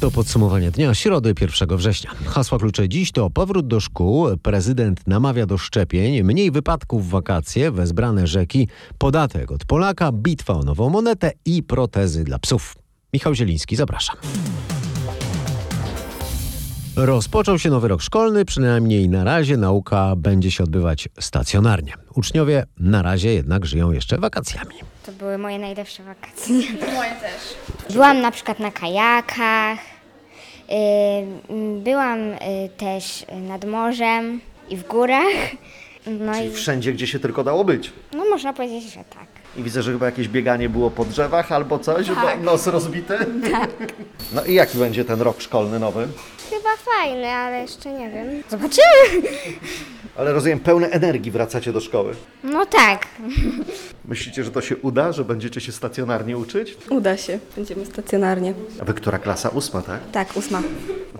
To podsumowanie dnia środy 1 września. Hasła klucze dziś to powrót do szkół, prezydent namawia do szczepień, mniej wypadków w wakacje, wezbrane rzeki, podatek od Polaka, bitwa o nową monetę i protezy dla psów. Michał Zieliński, zapraszam. Rozpoczął się nowy rok szkolny, przynajmniej na razie nauka będzie się odbywać stacjonarnie. Uczniowie na razie jednak żyją jeszcze wakacjami. To były moje najlepsze wakacje. Moje też. Byłam na przykład na kajakach, byłam y, też nad morzem i w górach. No i Czyli wszędzie, gdzie się tylko dało być. no można powiedzieć, że tak. I widzę, że chyba jakieś bieganie było po drzewach albo coś, bo nos rozbity. No i jaki będzie ten rok szkolny nowy? Chyba fajny, ale jeszcze nie wiem. Zobaczymy. Ale rozumiem, pełne energii wracacie do szkoły. No tak. Myślicie, że to się uda, że będziecie się stacjonarnie uczyć? Uda się, będziemy stacjonarnie. A wy która klasa? Ósma, tak? Tak, ósma.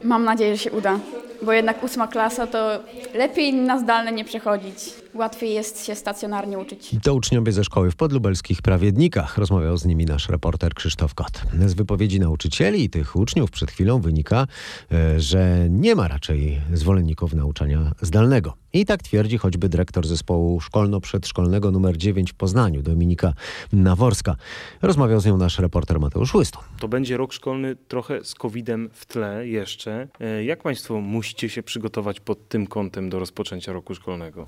Mam nadzieję, że się uda, bo jednak ósma klasa to lepiej na zdalne nie przechodzić. Łatwiej jest się stacjonarnie uczyć. To uczniowie ze szkoły w podlubelskich prawiednikach. Rozmawiał z nimi nasz reporter Krzysztof Kot. Z wypowiedzi nauczycieli i tych uczniów przed chwilą wynika, e, że nie ma raczej zwolenników nauczania zdalnego. I tak twierdzi choćby dyrektor zespołu szkolno-przedszkolnego nr 9 w Poznaniu, Dominika Naworska. Rozmawiał z nią nasz reporter Mateusz Łyston. To będzie rok szkolny trochę z COVID-em w tle jeszcze. E, Jak Państwo musicie się przygotować pod tym kątem do rozpoczęcia roku szkolnego?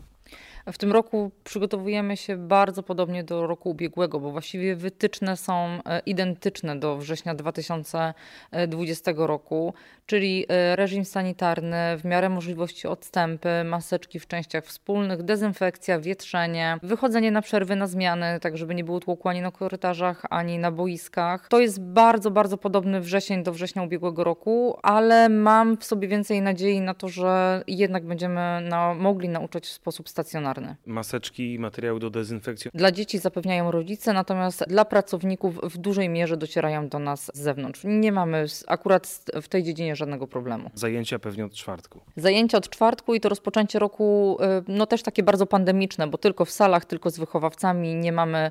W tym roku przygotowujemy się bardzo podobnie do roku ubiegłego, bo właściwie wytyczne są e, identyczne do września 2020 roku, czyli e, reżim sanitarny, w miarę możliwości odstępy, maseczki w częściach wspólnych, dezynfekcja, wietrzenie, wychodzenie na przerwy, na zmiany, tak żeby nie było tłoku ani na korytarzach, ani na boiskach. To jest bardzo, bardzo podobny wrzesień do września ubiegłego roku, ale mam w sobie więcej nadziei na to, że jednak będziemy na, mogli nauczać w sposób stacjonarny. Maseczki i materiały do dezynfekcji. Dla dzieci zapewniają rodzice, natomiast dla pracowników w dużej mierze docierają do nas z zewnątrz. Nie mamy akurat w tej dziedzinie żadnego problemu. Zajęcia pewnie od czwartku. Zajęcia od czwartku i to rozpoczęcie roku, y, no też takie bardzo pandemiczne, bo tylko w salach, tylko z wychowawcami nie mamy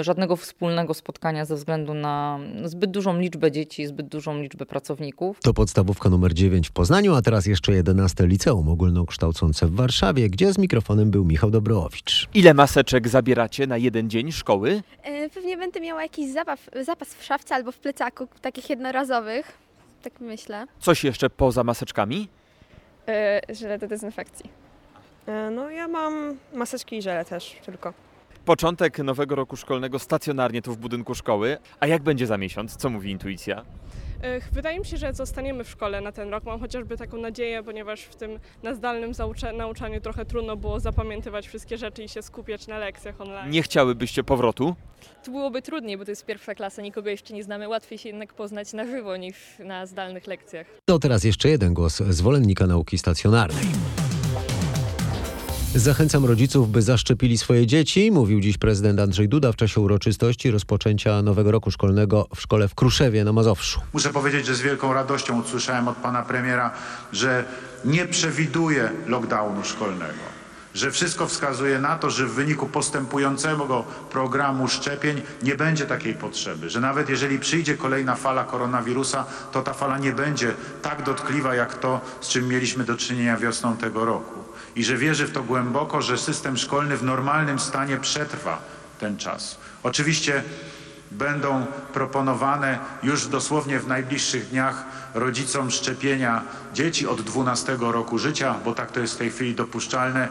y, żadnego wspólnego spotkania ze względu na zbyt dużą liczbę dzieci, zbyt dużą liczbę pracowników. To podstawówka numer 9 w Poznaniu, a teraz jeszcze 11 liceum ogólnokształcące w Warszawie, gdzie z mikrofonem był Michał Dobrołowicz. Ile maseczek zabieracie na jeden dzień szkoły? E, Pewnie będę miała jakiś zapas, zapas w szafce albo w plecaku, takich jednorazowych. Tak myślę. Coś jeszcze poza maseczkami? E, żele do dezynfekcji. No ja mam maseczki i żele też tylko. Początek nowego roku szkolnego stacjonarnie tu w budynku szkoły. A jak będzie za miesiąc? Co mówi intuicja? Wydaje mi się, że zostaniemy w szkole na ten rok. Mam chociażby taką nadzieję, ponieważ w tym na zdalnym nauczaniu trochę trudno było zapamiętywać wszystkie rzeczy i się skupiać na lekcjach online. Nie chciałybyście powrotu? To byłoby trudniej, bo to jest pierwsza klasa, nikogo jeszcze nie znamy. Łatwiej się jednak poznać na żywo niż na zdalnych lekcjach. To teraz jeszcze jeden głos zwolennika nauki stacjonarnej. Zachęcam rodziców, by zaszczepili swoje dzieci, mówił dziś prezydent Andrzej Duda w czasie uroczystości rozpoczęcia nowego roku szkolnego w szkole w Kruszewie na Mazowszu. Muszę powiedzieć, że z wielką radością usłyszałem od pana premiera, że nie przewiduje lockdownu szkolnego. Że wszystko wskazuje na to, że w wyniku postępującego programu szczepień nie będzie takiej potrzeby. Że nawet jeżeli przyjdzie kolejna fala koronawirusa, to ta fala nie będzie tak dotkliwa jak to, z czym mieliśmy do czynienia wiosną tego roku. I że wierzy w to głęboko, że system szkolny w normalnym stanie przetrwa ten czas. Oczywiście będą proponowane już dosłownie w najbliższych dniach rodzicom szczepienia dzieci od 12 roku życia, bo tak to jest w tej chwili dopuszczalne.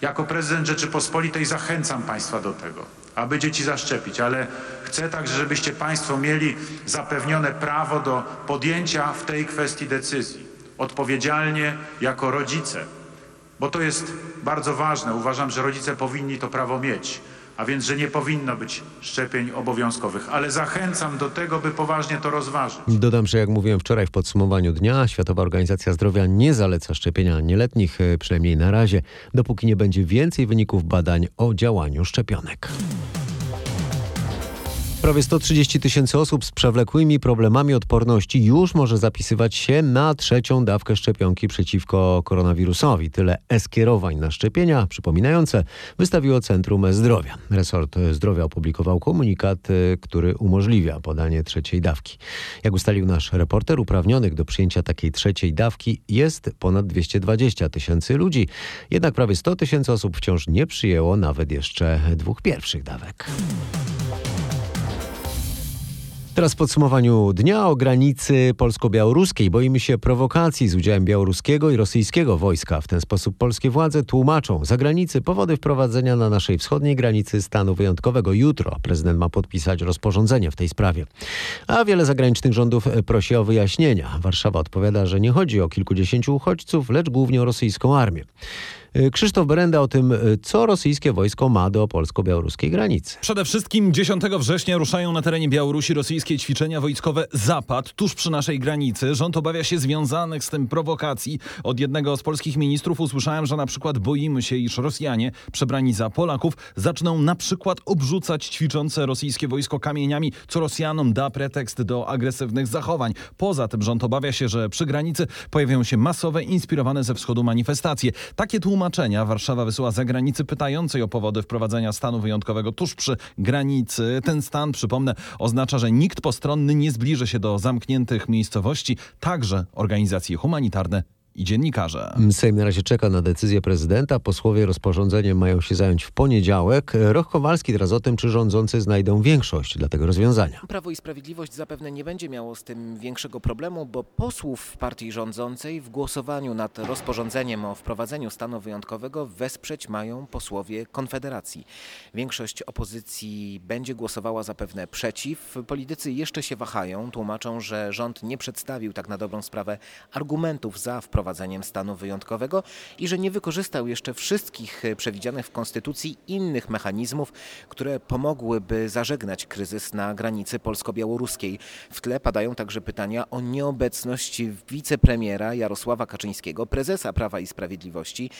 Jako prezydent Rzeczypospolitej zachęcam Państwa do tego, aby dzieci zaszczepić, ale chcę także, żebyście Państwo mieli zapewnione prawo do podjęcia w tej kwestii decyzji. Odpowiedzialnie jako rodzice, bo to jest bardzo ważne. Uważam, że rodzice powinni to prawo mieć a więc, że nie powinno być szczepień obowiązkowych, ale zachęcam do tego, by poważnie to rozważyć. Dodam, że jak mówiłem wczoraj w podsumowaniu dnia, Światowa Organizacja Zdrowia nie zaleca szczepienia nieletnich, e, przynajmniej na razie, dopóki nie będzie więcej wyników badań o działaniu szczepionek. Prawie 130 tysięcy osób z przewlekłymi problemami odporności już może zapisywać się na trzecią dawkę szczepionki przeciwko koronawirusowi. Tyle e-skierowań na szczepienia przypominające wystawiło Centrum Zdrowia. Resort Zdrowia opublikował komunikat, y, który umożliwia podanie trzeciej dawki. Jak ustalił nasz reporter, uprawnionych do przyjęcia takiej trzeciej dawki jest ponad 220 tysięcy ludzi. Jednak prawie 100 tysięcy osób wciąż nie przyjęło nawet jeszcze dwóch pierwszych dawek. Teraz w podsumowaniu dnia o granicy polsko-białoruskiej. Boimy się prowokacji z udziałem białoruskiego i rosyjskiego wojska. W ten sposób polskie władze tłumaczą za granicy powody wprowadzenia na naszej wschodniej granicy stanu wyjątkowego. Jutro prezydent ma podpisać rozporządzenie w tej sprawie. A wiele zagranicznych rządów prosi o wyjaśnienia. Warszawa odpowiada, że nie chodzi o kilkudziesięciu uchodźców, lecz głównie o rosyjską armię. Krzysztof Berenda o tym, co rosyjskie wojsko ma do polsko-białoruskiej granicy. Przede wszystkim 10 września ruszają na terenie Białorusi rosyjskie ćwiczenia wojskowe Zapad, tuż przy naszej granicy. Rząd obawia się związanych z tym prowokacji. Od jednego z polskich ministrów usłyszałem, że na przykład boimy się, iż Rosjanie, przebrani za Polaków, zaczną na przykład obrzucać ćwiczące rosyjskie wojsko kamieniami, co Rosjanom da pretekst do agresywnych zachowań. Poza tym rząd obawia się, że przy granicy pojawią się masowe, inspirowane ze wschodu manifestacje. Takie tłumaczenia Warszawa wysyła za granicy pytającej o powody wprowadzenia stanu wyjątkowego tuż przy granicy. Ten stan, przypomnę, oznacza, że nikt postronny nie zbliży się do zamkniętych miejscowości, także organizacje humanitarne i dziennikarze. Sejm na razie czeka na decyzję prezydenta. Posłowie rozporządzeniem mają się zająć w poniedziałek. Roch Kowalski teraz o tym, czy rządzący znajdą większość dla tego rozwiązania. Prawo i Sprawiedliwość zapewne nie będzie miało z tym większego problemu, bo posłów partii rządzącej w głosowaniu nad rozporządzeniem o wprowadzeniu stanu wyjątkowego wesprzeć mają posłowie Konfederacji. Większość opozycji będzie głosowała zapewne przeciw. Politycy jeszcze się wahają, tłumaczą, że rząd nie przedstawił tak na dobrą sprawę argumentów za wprowadzeniem wprowadzeniem stanu wyjątkowego i że nie wykorzystał jeszcze wszystkich przewidzianych w Konstytucji innych mechanizmów, które pomogłyby zażegnać kryzys na granicy polsko-białoruskiej. W tle padają także pytania o nieobecność wicepremiera Jarosława Kaczyńskiego, prezesa Prawa i Sprawiedliwości,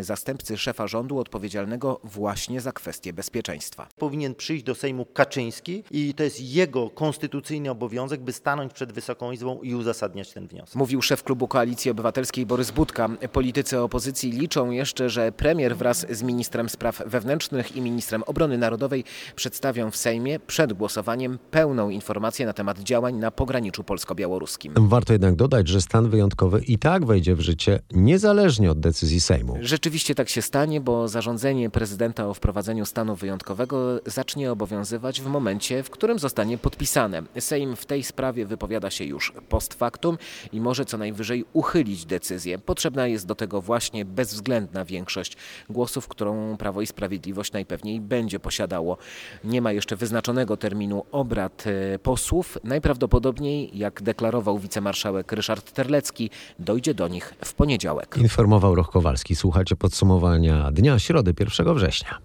zastępcy szefa rządu odpowiedzialnego właśnie za kwestie bezpieczeństwa. Powinien przyjść do Sejmu Kaczyński i to jest jego konstytucyjny obowiązek, by stanąć przed Wysoką Izbą i uzasadniać ten wniosek. Mówił szef klubu Koalicji Obywatelskiej Borys Budka. Politycy opozycji liczą jeszcze, że premier wraz z ministrem spraw wewnętrznych i ministrem obrony narodowej przedstawią w Sejmie przed głosowaniem pełną informację na temat działań na pograniczu polsko-białoruskim. Warto jednak dodać, że stan wyjątkowy i tak wejdzie w życie niezależnie od decyzji Sejmu. Rzeczywiście tak się stanie, bo zarządzenie prezydenta o wprowadzeniu stanu wyjątkowego zacznie obowiązywać w momencie, w którym zostanie podpisane. Sejm w tej sprawie wypowiada się już post factum i może co najwyżej uchylić decyzję. Potrzebna jest do tego właśnie bezwzględna większość głosów, którą Prawo i Sprawiedliwość najpewniej będzie posiadało. Nie ma jeszcze wyznaczonego terminu obrad e, posłów. Najprawdopodobniej, jak deklarował wicemarszałek Ryszard Terlecki, dojdzie do nich w poniedziałek. Informował Roch Kowalski. Podsumowania dnia środy 1 września.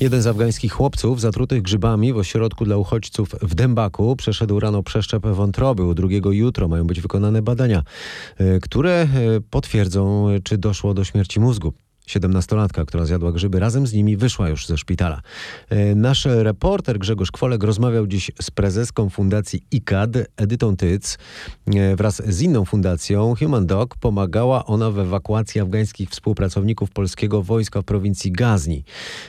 Jeden z afgańskich chłopców zatrutych grzybami w ośrodku dla uchodźców w Dębaku przeszedł rano przeszczep wątroby. U drugiego jutro mają być wykonane badania, e, które e, potwierdzą, czy doszło do śmierci mózgu. Siedemnastolatka, która zjadła grzyby, razem z nimi wyszła już ze szpitala. E, nasz reporter Grzegorz Kwolek rozmawiał dziś z prezeską fundacji ICAD, Edytą Tyc. E, wraz z inną fundacją, Human Dog, pomagała ona w ewakuacji afgańskich współpracowników polskiego wojska w prowincji Gazni.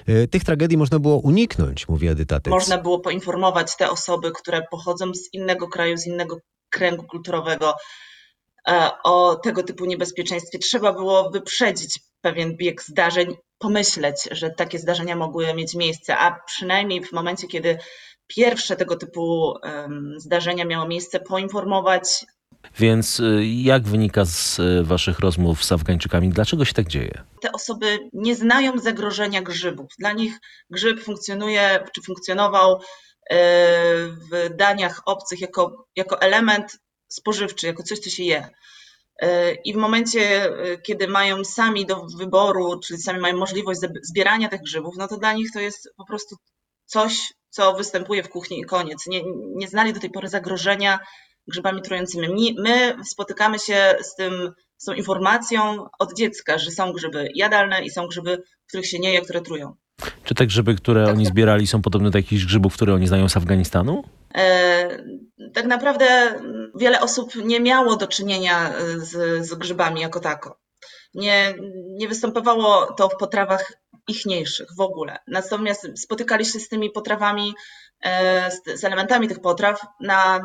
E, tych tragedii można było uniknąć, mówi Edyta Tyc. Można było poinformować te osoby, które pochodzą z innego kraju, z innego kręgu kulturowego, o tego typu niebezpieczeństwie. Trzeba było wyprzedzić pewien bieg zdarzeń, pomyśleć, że takie zdarzenia mogły mieć miejsce, a przynajmniej w momencie, kiedy pierwsze tego typu zdarzenia miało miejsce, poinformować. Więc y, jak wynika z y, Waszych rozmów z Afgańczykami, dlaczego się tak dzieje? Te osoby nie znają zagrożenia grzybów. Dla nich grzyb funkcjonuje, czy funkcjonował y, w daniach obcych jako, jako element spożywczy, jako coś, co się je. E, I w momencie, e, kiedy mają sami do wyboru, czyli sami mają możliwość zbierania tych grzybów, no to dla nich to jest po prostu coś, co występuje w kuchni i koniec. Nie, nie znali do tej pory zagrożenia grzybami trującymi. My spotykamy się z, tym, z tą informacją od dziecka, że są grzyby jadalne i są grzyby, których się nie je, które trują. Czy te grzyby, które oni zbierali, są podobne do jakichś grzybów, które oni znają z Afganistanu? E, tak naprawdę wiele osób nie miało do czynienia z, z grzybami jako tako. Nie, nie występowało to w potrawach ichniejszych w ogóle. Natomiast spotykali się z tymi potrawami, e, z, z elementami tych potraw na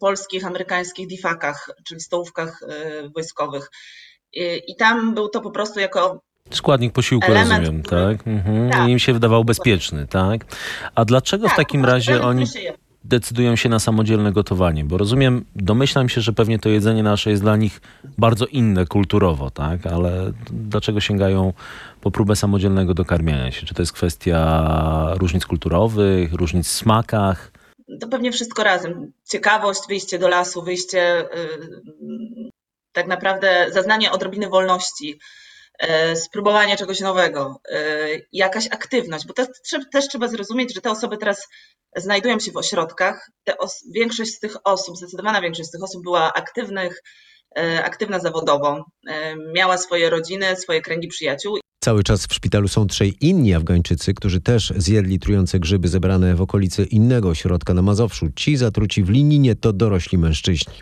polskich, amerykańskich difakach, czyli stołówkach e, wojskowych. I tam był to po prostu jako Składnik posiłku, element, rozumiem, który... tak? Mhm. tak? I im się wydawał bezpieczny, tak? A dlaczego tak, w takim razie oni decydują się na samodzielne gotowanie? Bo rozumiem, domyślam się, że pewnie to jedzenie nasze jest dla nich bardzo inne kulturowo, tak? Ale dlaczego sięgają po próbę samodzielnego dokarmiania się? Czy to jest kwestia różnic kulturowych, różnic w smakach? To pewnie wszystko razem. Ciekawość, wyjście do lasu, wyjście, yy, tak naprawdę zaznanie odrobiny wolności spróbowanie czegoś nowego, e, jakaś aktywność, bo też, też trzeba zrozumieć, że te osoby teraz znajdują się w ośrodkach. większość z tych osób, zdecydowana większość z tych osób była aktywnych, e, aktywna zawodowo, miała swoje rodziny, swoje kręgi przyjaciół. Cały czas w szpitalu są trzej inni Afgańczycy, którzy też zjedli trujące grzyby zebrane w okolicy innego ośrodka na Mazowszu. Ci zatruci w Lininie to dorośli mężczyźni.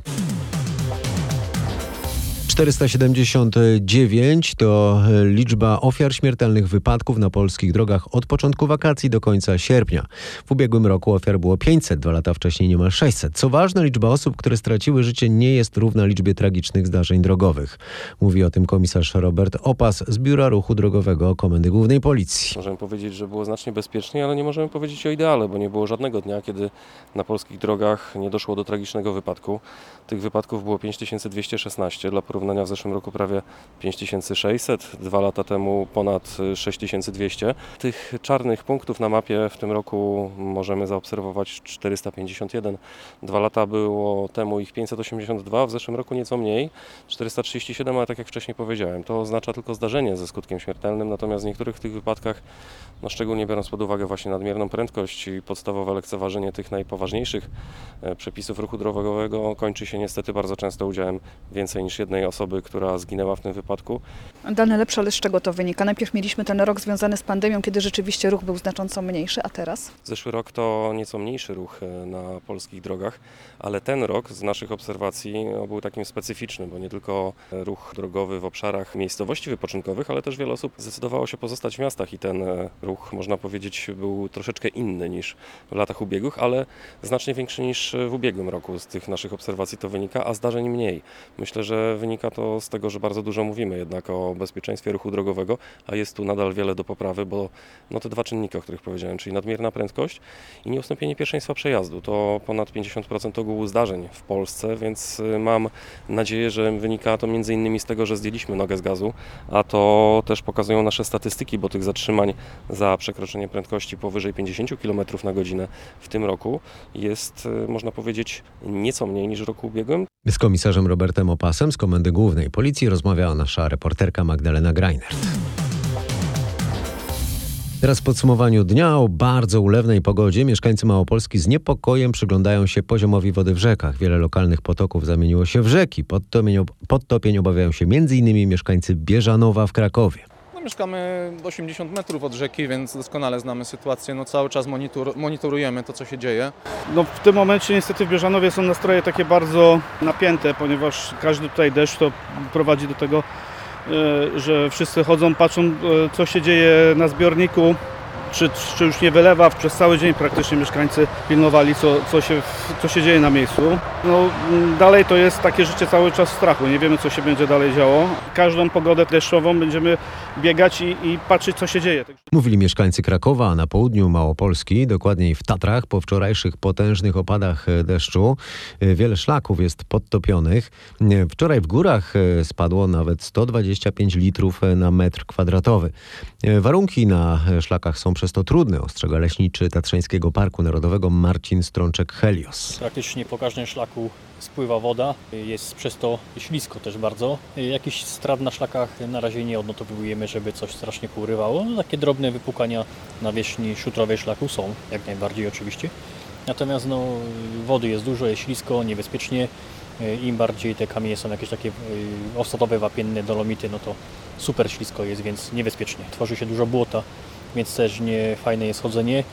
479 to liczba ofiar śmiertelnych wypadków na polskich drogach od początku wakacji do końca sierpnia. W ubiegłym roku ofiar było 500, dwa lata wcześniej niemal 600. Co ważne, liczba osób, które straciły życie nie jest równa liczbie tragicznych zdarzeń drogowych. Mówi o tym komisarz Robert Opas z Biura Ruchu Drogowego Komendy Głównej Policji. Możemy powiedzieć, że było znacznie bezpieczniej, ale nie możemy powiedzieć o ideale, bo nie było żadnego dnia, kiedy na polskich drogach nie doszło do tragicznego wypadku. Tych wypadków było 5216 dla porównania porównania w zeszłym roku prawie 5600, dwa lata temu ponad 6200. Tych czarnych punktów na mapie w tym roku możemy zaobserwować 451. Dwa lata było temu ich 582, w zeszłym roku nieco mniej, 437, ale tak jak wcześniej powiedziałem, to oznacza tylko zdarzenie ze skutkiem śmiertelnym, natomiast w niektórych tych wypadkach, no szczególnie biorąc pod uwagę właśnie nadmierną prędkość i podstawowe lekceważenie tych najpoważniejszych e, przepisów ruchu drogowego, kończy się niestety bardzo często udziałem więcej niż jednej osoby która zginęła w tym wypadku. Dane lepsze, ale z czego to wynika? Najpierw mieliśmy ten rok związany z pandemią, kiedy rzeczywiście ruch był znacząco mniejszy, a teraz? Zeszły rok to nieco mniejszy ruch e, na polskich drogach, ale ten rok z naszych obserwacji no, był takim specyficznym, bo nie tylko ruch drogowy w obszarach miejscowości wypoczynkowych, ale też wiele osób zdecydowało się pozostać w miastach i ten e, ruch, można powiedzieć, był troszeczkę inny niż w latach ubiegłych, ale znacznie większy niż w ubiegłym roku. Z tych naszych obserwacji to wynika, a zdarzeń mniej. Myślę, że wynika to to z tego, że bardzo dużo mówimy jednak o bezpieczeństwie ruchu drogowego, a jest tu nadal wiele do poprawy, bo no te dwa czynniki, o których powiedziałem, czyli nadmierna prędkość i nieustąpienie pierwszeństwa przejazdu. To ponad 50% ogółu zdarzeń w Polsce, więc y, mam nadzieję, że wynika to między innymi z tego, że zdjęliśmy nogę z gazu, a to też pokazują nasze statystyki, bo tych zatrzymań za przekroczenie prędkości powyżej 50 km na godzinę w tym roku jest, y, można powiedzieć, nieco mniej niż w roku ubiegłym. Z komisarzem Robertem Opasem z Komendy Głównej Policji rozmawiała nasza reporterka Magdalena Greinert. Teraz w podsumowaniu dnia o bardzo ulewnej pogodzie mieszkańcy Małopolski z niepokojem przyglądają się poziomowi wody w rzekach. Wiele lokalnych potoków zamieniło się w rzeki. Podtopień, podtopień obawiają się m.in. mieszkańcy Bieżanowa w Krakowie. No, mieszkamy 80 metrów od rzeki, więc doskonale znamy sytuację. No, cały czas monitor, monitorujemy to, co się dzieje. No, w tym momencie niestety w Bieżanowie są nastroje takie bardzo napięte, ponieważ każdy tutaj deszcz to prowadzi do tego, e, że wszyscy chodzą, patrzą, e, co się dzieje na zbiorniku czy, czy już nie wylewa. Przez cały dzień praktycznie mieszkańcy pilnowali, co, co, się, co się dzieje na miejscu. No, dalej to jest takie życie cały czas strachu. Nie wiemy, co się będzie dalej działo. Każdą pogodę deszczową będziemy biegać i, i patrzeć, co się dzieje. Mówili mieszkańcy Krakowa, a na południu Małopolski, dokładniej w Tatrach, po wczorajszych potężnych opadach deszczu, wiele szlaków jest podtopionych. Wczoraj w górach spadło nawet 125 litrów na metr kwadratowy. Warunki na szlakach są przez to trudne, ostrzega leśniczy Tatrzańskiego Parku Narodowego Marcin Strączek-Helios. Praktycznie po każdym szlaku spływa woda, jest przez to ślisko też bardzo. Jakichś strat na szlakach na razie nie odnotowujemy, żeby coś strasznie pourywało. No, takie drobne wypukania na wierzchni szutrowej szlaku są, jak najbardziej oczywiście. Natomiast no, wody jest dużo, jest ślisko, niebezpiecznie. Im bardziej te kamienie są jakieś takie osatowe, wapienne, dolomity, no to super ślisko jest, więc niebezpiecznie. Tworzy się dużo błota, więc też nie fajne jest chodzenie.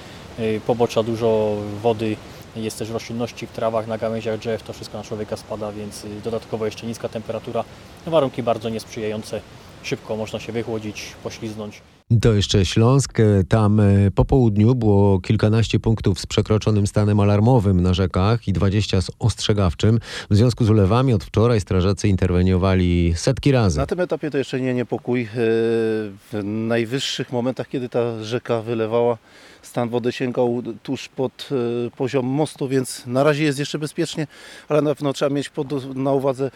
Pobocza dużo wody, jest też roślinności w trawach, na gałęziach drzew, to wszystko na człowieka spada, więc dodatkowo jeszcze niska temperatura. Warunki bardzo niesprzyjające. Szybko można się wychłodzić, pośliznąć. To jeszcze Śląsk. Tam po południu było kilkanaście punktów z przekroczonym stanem alarmowym na rzekach i 20 z ostrzegawczym. W związku z ulewami od wczoraj strażacy interweniowali setki razy. Na tym etapie to jeszcze nie niepokój. W najwyższych momentach, kiedy ta rzeka wylewała, stan wody sięgał tuż pod poziom mostu, więc na razie jest jeszcze bezpiecznie, ale na pewno trzeba mieć pod, na uwadze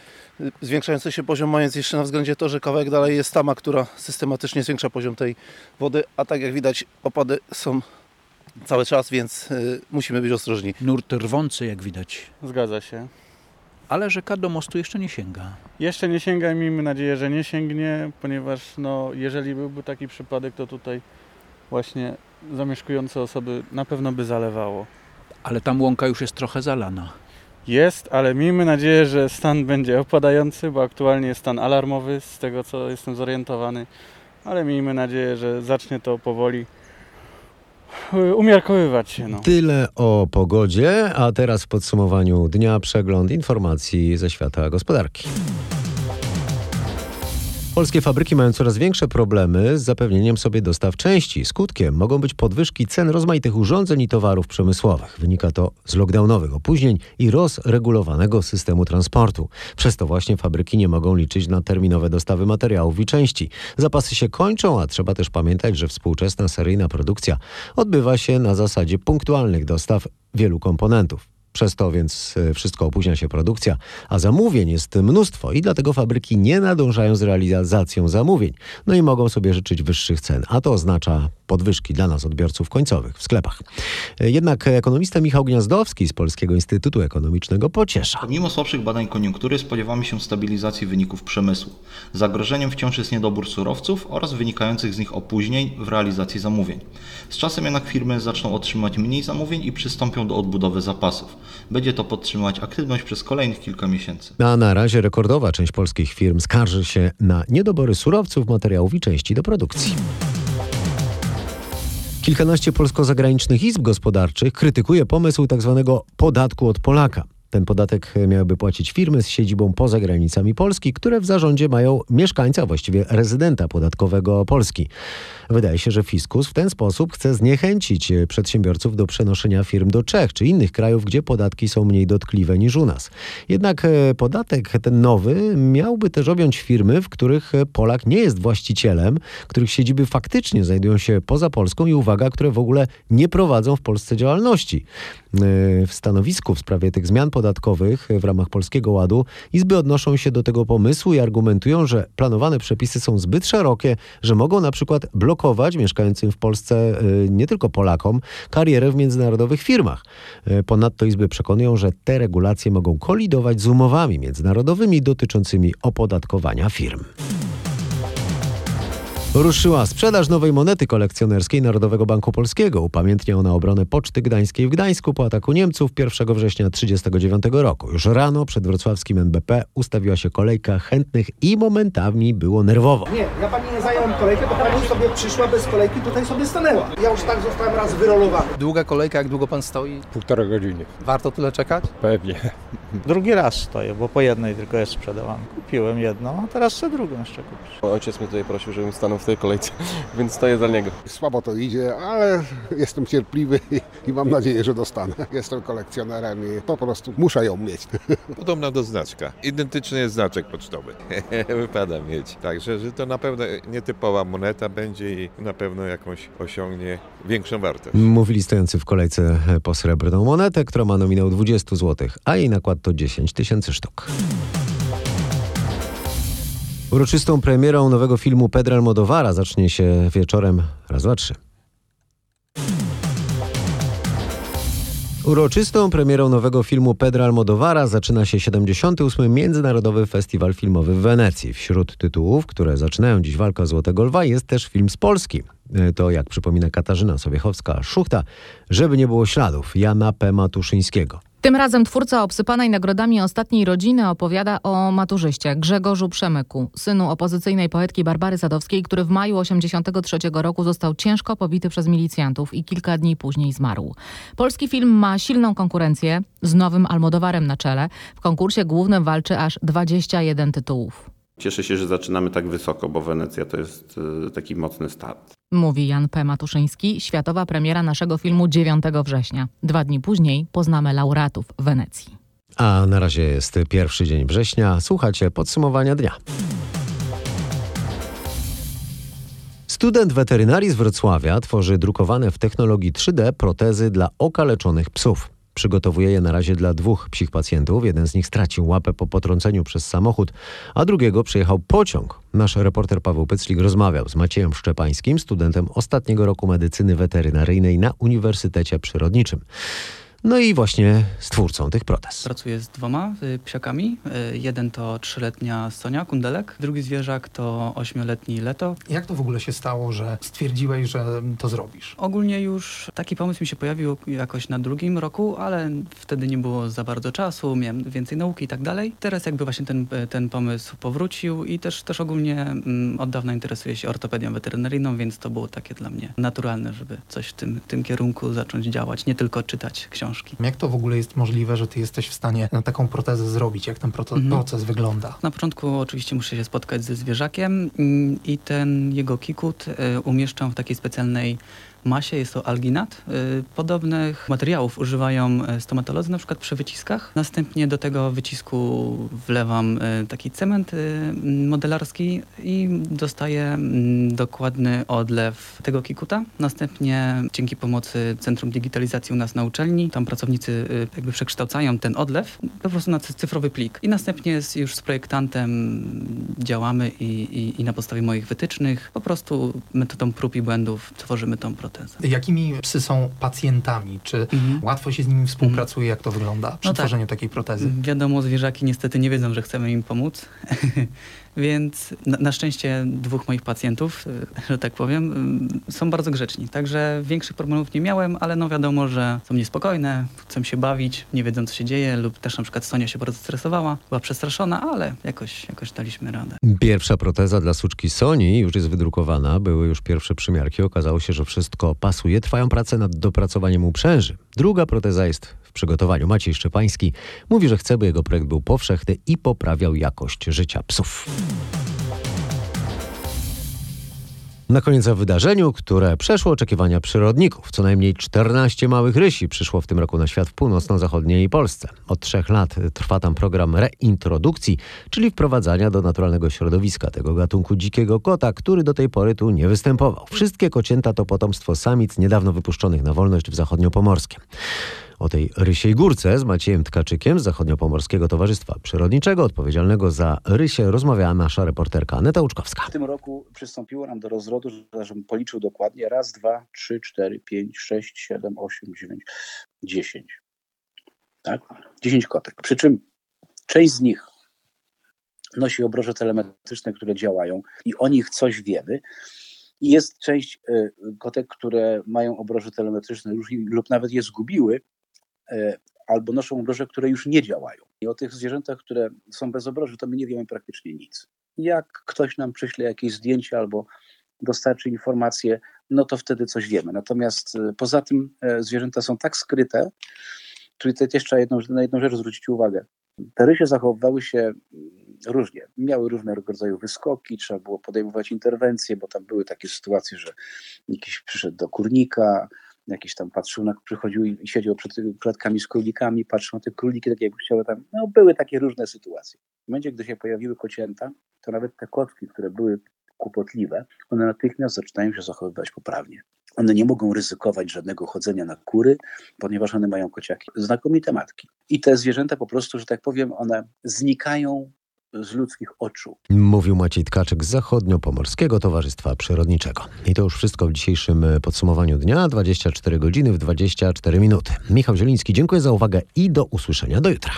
zwiększający się poziom, mając jeszcze na względzie to, że kawałek dalej jest tama, która systematycznie zwiększa poziom tej wody, a tak jak widać opady są cały czas, więc musimy być ostrożni. Nurt rwący jak widać. Zgadza się. Ale rzeka do mostu jeszcze nie sięga. Jeszcze nie sięga i miejmy nadzieję, że nie sięgnie, ponieważ no, jeżeli byłby taki przypadek, to tutaj właśnie zamieszkujące osoby na pewno by zalewało. Ale tam łąka już jest trochę zalana. Jest, ale miejmy nadzieję, że stan będzie opadający, bo aktualnie jest stan alarmowy, z tego co jestem zorientowany. Ale miejmy nadzieję, że zacznie to powoli umiarkowywać się. No. Tyle o pogodzie, a teraz w podsumowaniu dnia przegląd informacji ze świata gospodarki. Polskie fabryki mają coraz większe problemy z zapewnieniem sobie dostaw części. Skutkiem mogą być podwyżki cen rozmaitych urządzeń i towarów przemysłowych. Wynika to z lockdownowych opóźnień i rozregulowanego systemu transportu. Przez to właśnie fabryki nie mogą liczyć na terminowe dostawy materiałów i części. Zapasy się kończą, a trzeba też pamiętać, że współczesna seryjna produkcja odbywa się na zasadzie punktualnych dostaw wielu komponentów. Przez to więc wszystko opóźnia się produkcja, a zamówień jest mnóstwo i dlatego fabryki nie nadążają z realizacją zamówień. No i mogą sobie życzyć wyższych cen, a to oznacza podwyżki dla nas odbiorców końcowych w sklepach. Jednak ekonomista Michał Gniazdowski z Polskiego Instytutu Ekonomicznego pociesza. Pomimo słabszych badań koniunktury spodziewamy się stabilizacji wyników przemysłu. Zagrożeniem wciąż jest niedobór surowców oraz wynikających z nich opóźnień w realizacji zamówień. Z czasem jednak firmy zaczną otrzymać mniej zamówień i przystąpią do odbudowy zapasów. Będzie to podtrzymywać aktywność przez kolejnych kilka miesięcy. A na razie rekordowa część polskich firm skarży się na niedobory surowców, materiałów i części do produkcji. Kilkanaście polsko-zagranicznych izb gospodarczych krytykuje pomysł tzw. podatku od Polaka. Ten podatek miałyby płacić firmy z siedzibą poza granicami Polski, które w zarządzie mają mieszkańca, właściwie rezydenta podatkowego Polski. Wydaje się, że fiskus w ten sposób chce zniechęcić przedsiębiorców do przenoszenia firm do Czech czy innych krajów, gdzie podatki są mniej dotkliwe niż u nas. Jednak podatek ten nowy miałby też objąć firmy, w których Polak nie jest właścicielem, których siedziby faktycznie znajdują się poza Polską i uwaga, które w ogóle nie prowadzą w Polsce działalności. W stanowisku w sprawie tych zmian podatkowych w ramach Polskiego Ładu Izby odnoszą się do tego pomysłu i argumentują, że planowane przepisy są zbyt szerokie, że mogą na przykład blokować mieszkającym w Polsce nie tylko Polakom karierę w międzynarodowych firmach. Ponadto Izby przekonują, że te regulacje mogą kolidować z umowami międzynarodowymi dotyczącymi opodatkowania firm. Ruszyła sprzedaż nowej monety kolekcjonerskiej Narodowego Banku Polskiego. Upamiętnia ona obronę Poczty Gdańskiej w Gdańsku po ataku Niemców 1 września 1939 roku. Już rano przed wrocławskim NBP ustawiła się kolejka chętnych i momentami było nerwowo. Nie, ja pani nie zająłem kolejkę, to pani sobie przyszła bez kolejki, tutaj sobie stanęła. Ja już tak zostałem raz wyrolowany. Długa kolejka, jak długo pan stoi? Półtora godziny. Warto tyle czekać? Pewnie. Drugi raz stoję, bo po jednej tylko jest sprzedawany. Kupiłem jedną, a teraz chcę drugą jeszcze kupić. Ojciec mnie tutaj prosił, żebym stanął w tej kolejce, więc stoję za niego. Słabo to idzie, ale jestem cierpliwy i mam nadzieję, że dostanę. Jestem kolekcjonerem i po prostu muszę ją mieć. Podobna do znaczka. Identyczny jest znaczek pocztowy. Wypada mieć. Także, że to na pewno nietypowa moneta będzie i na pewno jakąś osiągnie większą wartość. Mówili stojący w kolejce po srebrną monetę, która ma nominał 20 zł, a jej nakład to 10 tysięcy sztuk. Uroczystą premierą nowego filmu Pedro Almodovara zacznie się wieczorem raz, dwa, trzy. Uroczystą premierą nowego filmu Pedro Almodovara zaczyna się 78. Międzynarodowy Festiwal Filmowy w Wenecji. Wśród tytułów, które zaczynają dziś walkę o Złotego Lwa jest też film z Polski. E, to, jak przypomina Katarzyna Sobiechowska-Szuchta, żeby nie było śladów, Jana P. Matuszyńskiego. Tym razem twórca obsypanej nagrodami ostatniej rodziny opowiada o maturzyście Grzegorzu Przemyku, synu opozycyjnej poetki Barbary Sadowskiej, który w maju 83 roku został ciężko pobity przez milicjantów i kilka dni później zmarł. Polski film ma silną konkurencję z nowym Almodowarem na czele. W konkursie głównym walczy aż 21 tytułów. Cieszę się, że zaczynamy tak wysoko, bo Wenecja to jest taki mocny start. Mówi Jan P. Matuszyński. Światowa premiera naszego filmu 9 września. Dwa dni później poznamy laureatów Wenecji. A na razie jest pierwszy dzień września. Słuchacie podsumowania dnia. Student weterynarii z Wrocławia tworzy drukowane w technologii 3D protezy dla okaleczonych psów. Przygotowuje je na razie dla dwóch psich pacjentów. Jeden z nich stracił łapę po potrąceniu przez samochód, a drugiego przejechał pociąg. Nasz reporter Paweł Pyclik rozmawiał z Maciejem Szczepańskim, studentem ostatniego roku medycyny weterynaryjnej na Uniwersytecie Przyrodniczym. No i właśnie stwórcą tych protez. Pracuję z dwoma y, psiakami. Y, jeden to trzyletnia Sonia Kundelek, drugi zwierzak to ośmioletni Leto. Jak to w ogóle się stało, że stwierdziłeś, że to zrobisz? Ogólnie już taki pomysł mi się pojawił jakoś na drugim roku, ale wtedy nie było za bardzo czasu, miałem więcej nauki i tak dalej. Teraz jakby właśnie ten, ten pomysł powrócił i też, też ogólnie mm, od dawna interesuję się ortopedią weterynaryjną, więc to było takie dla mnie naturalne, żeby coś w tym, tym kierunku zacząć działać, nie tylko czytać książki książki. Jak to w ogóle jest możliwe, że ty jesteś w stanie taką protezę zrobić? Jak ten proces, mhm. proces wygląda? Na początku oczywiście muszę się spotkać ze zwierzakiem mm, i ten jego kikut y, umieszczam w takiej specjalnej masie, jest to alginat. Y, podobnych materiałów używają y, stomatolodzy, na przykład przy wyciskach. Następnie do tego wycisku wlewam y, taki cement modelarski i dostaję mm, dokładny odlew tego kikuta. Następnie dzięki pomocy Centrum Digitalizacji u nas na uczelni, tam pracownicy jakby przekształcają ten odlew po prostu na cyfrowy plik. I następnie już z projektantem działamy i, i, i na podstawie moich wytycznych po prostu metodą prób i błędów tworzymy tą protezę protezę. Jakimi psy są pacjentami? Czy mhm. łatwo się z nimi współpracuje? Jak to wygląda przy no tak. tworzeniu takiej protezy? Wiadomo, zwierzaki niestety nie wiedzą, że chcemy im pomóc. Więc na, na, szczęście dwóch moich pacjentów, e, że tak powiem, e, są bardzo grzeczni. Także większych problemów nie miałem, ale no wiadomo, że są niespokojne, chcą się bawić, nie wiedzą co się dzieje lub też na przykład Sonia się bardzo stresowała, była przestraszona, ale jakoś, jakoś daliśmy radę. Pierwsza proteza dla suczki Soni już jest wydrukowana, były już pierwsze przymiarki, okazało się, że wszystko pasuje. Trwają prace nad dopracowaniem uprzęży. Druga proteza jest w przygotowaniu. Maciej Szczepański mówi, że chce, by jego projekt był powszechny i poprawiał jakość życia psów. Na koniec o wydarzeniu, które przeszło oczekiwania przyrodników. Co najmniej 14 małych rysi przyszło w tym roku na świat w północno-zachodniej Polsce. Od trzech lat trwa tam program reintrodukcji, czyli wprowadzania do naturalnego środowiska tego gatunku dzikiego kota, który do tej pory tu nie występował. Wszystkie kocięta to potomstwo samic niedawno wypuszczonych na wolność w zachodniopomorskiem. O tej rysiej górce z Maciejem Tkaczykiem z Zachodniopomorskiego Towarzystwa Przyrodniczego, odpowiedzialnego za rysie, rozmawiała nasza reporterka Aneta Łuczkowska. W tym roku przystąpiło nam do rozrodu, żebym policzył dokładnie, raz, dwa, trzy, cztery, pięć, sześć, siedem, osiem, dziewięć, dziesięć. Tak? Dziesięć kotek. Przy czym część z nich nosi obroże telemetryczne, które działają i o nich coś wiemy. Jest część y, kotek, które mają obroże telemetryczne już, lub nawet je zgubiły, albo noszą obroże, które już nie działają. I o tych zwierzętach, które są bez obroży, to my nie wiemy praktycznie nic. Jak ktoś nam przyśle jakieś zdjęcie albo dostarczy informacje, no to wtedy coś wiemy. Natomiast e, poza tym e, zwierzęta są tak skryte, tutaj jeszcze jedną, na jedną rzecz zwrócić uwagę. Te rysie zachowywały się różnie. Miały różnego rodzaju wyskoki, trzeba było podejmować interwencje, bo tam były takie sytuacje, że jakiś przyszedł do kurnika, jakiś tam patrzył, na, przychodził i siedział przed klatkami z królikami, patrzył na te króliki, tak jakby chciały tam, no były takie różne sytuacje. W momencie, gdy się pojawiły kocięta, to nawet te kotki, które były kłopotliwe, one natychmiast zaczynają się zachowywać poprawnie. One nie mogą ryzykować żadnego chodzenia na kury, ponieważ one mają kociaki. Znakomite matki. I te zwierzęta po prostu, że tak powiem, one znikają z ludzkich oczu. Mówił Maciej Tkaczyk z Zachodnio-Pomorskiego Towarzystwa Przyrodniczego. I to już wszystko w dzisiejszym podsumowaniu dnia. 24 godziny w 24 minuty. Michał Zieliński, dziękuję za uwagę i do usłyszenia do jutra.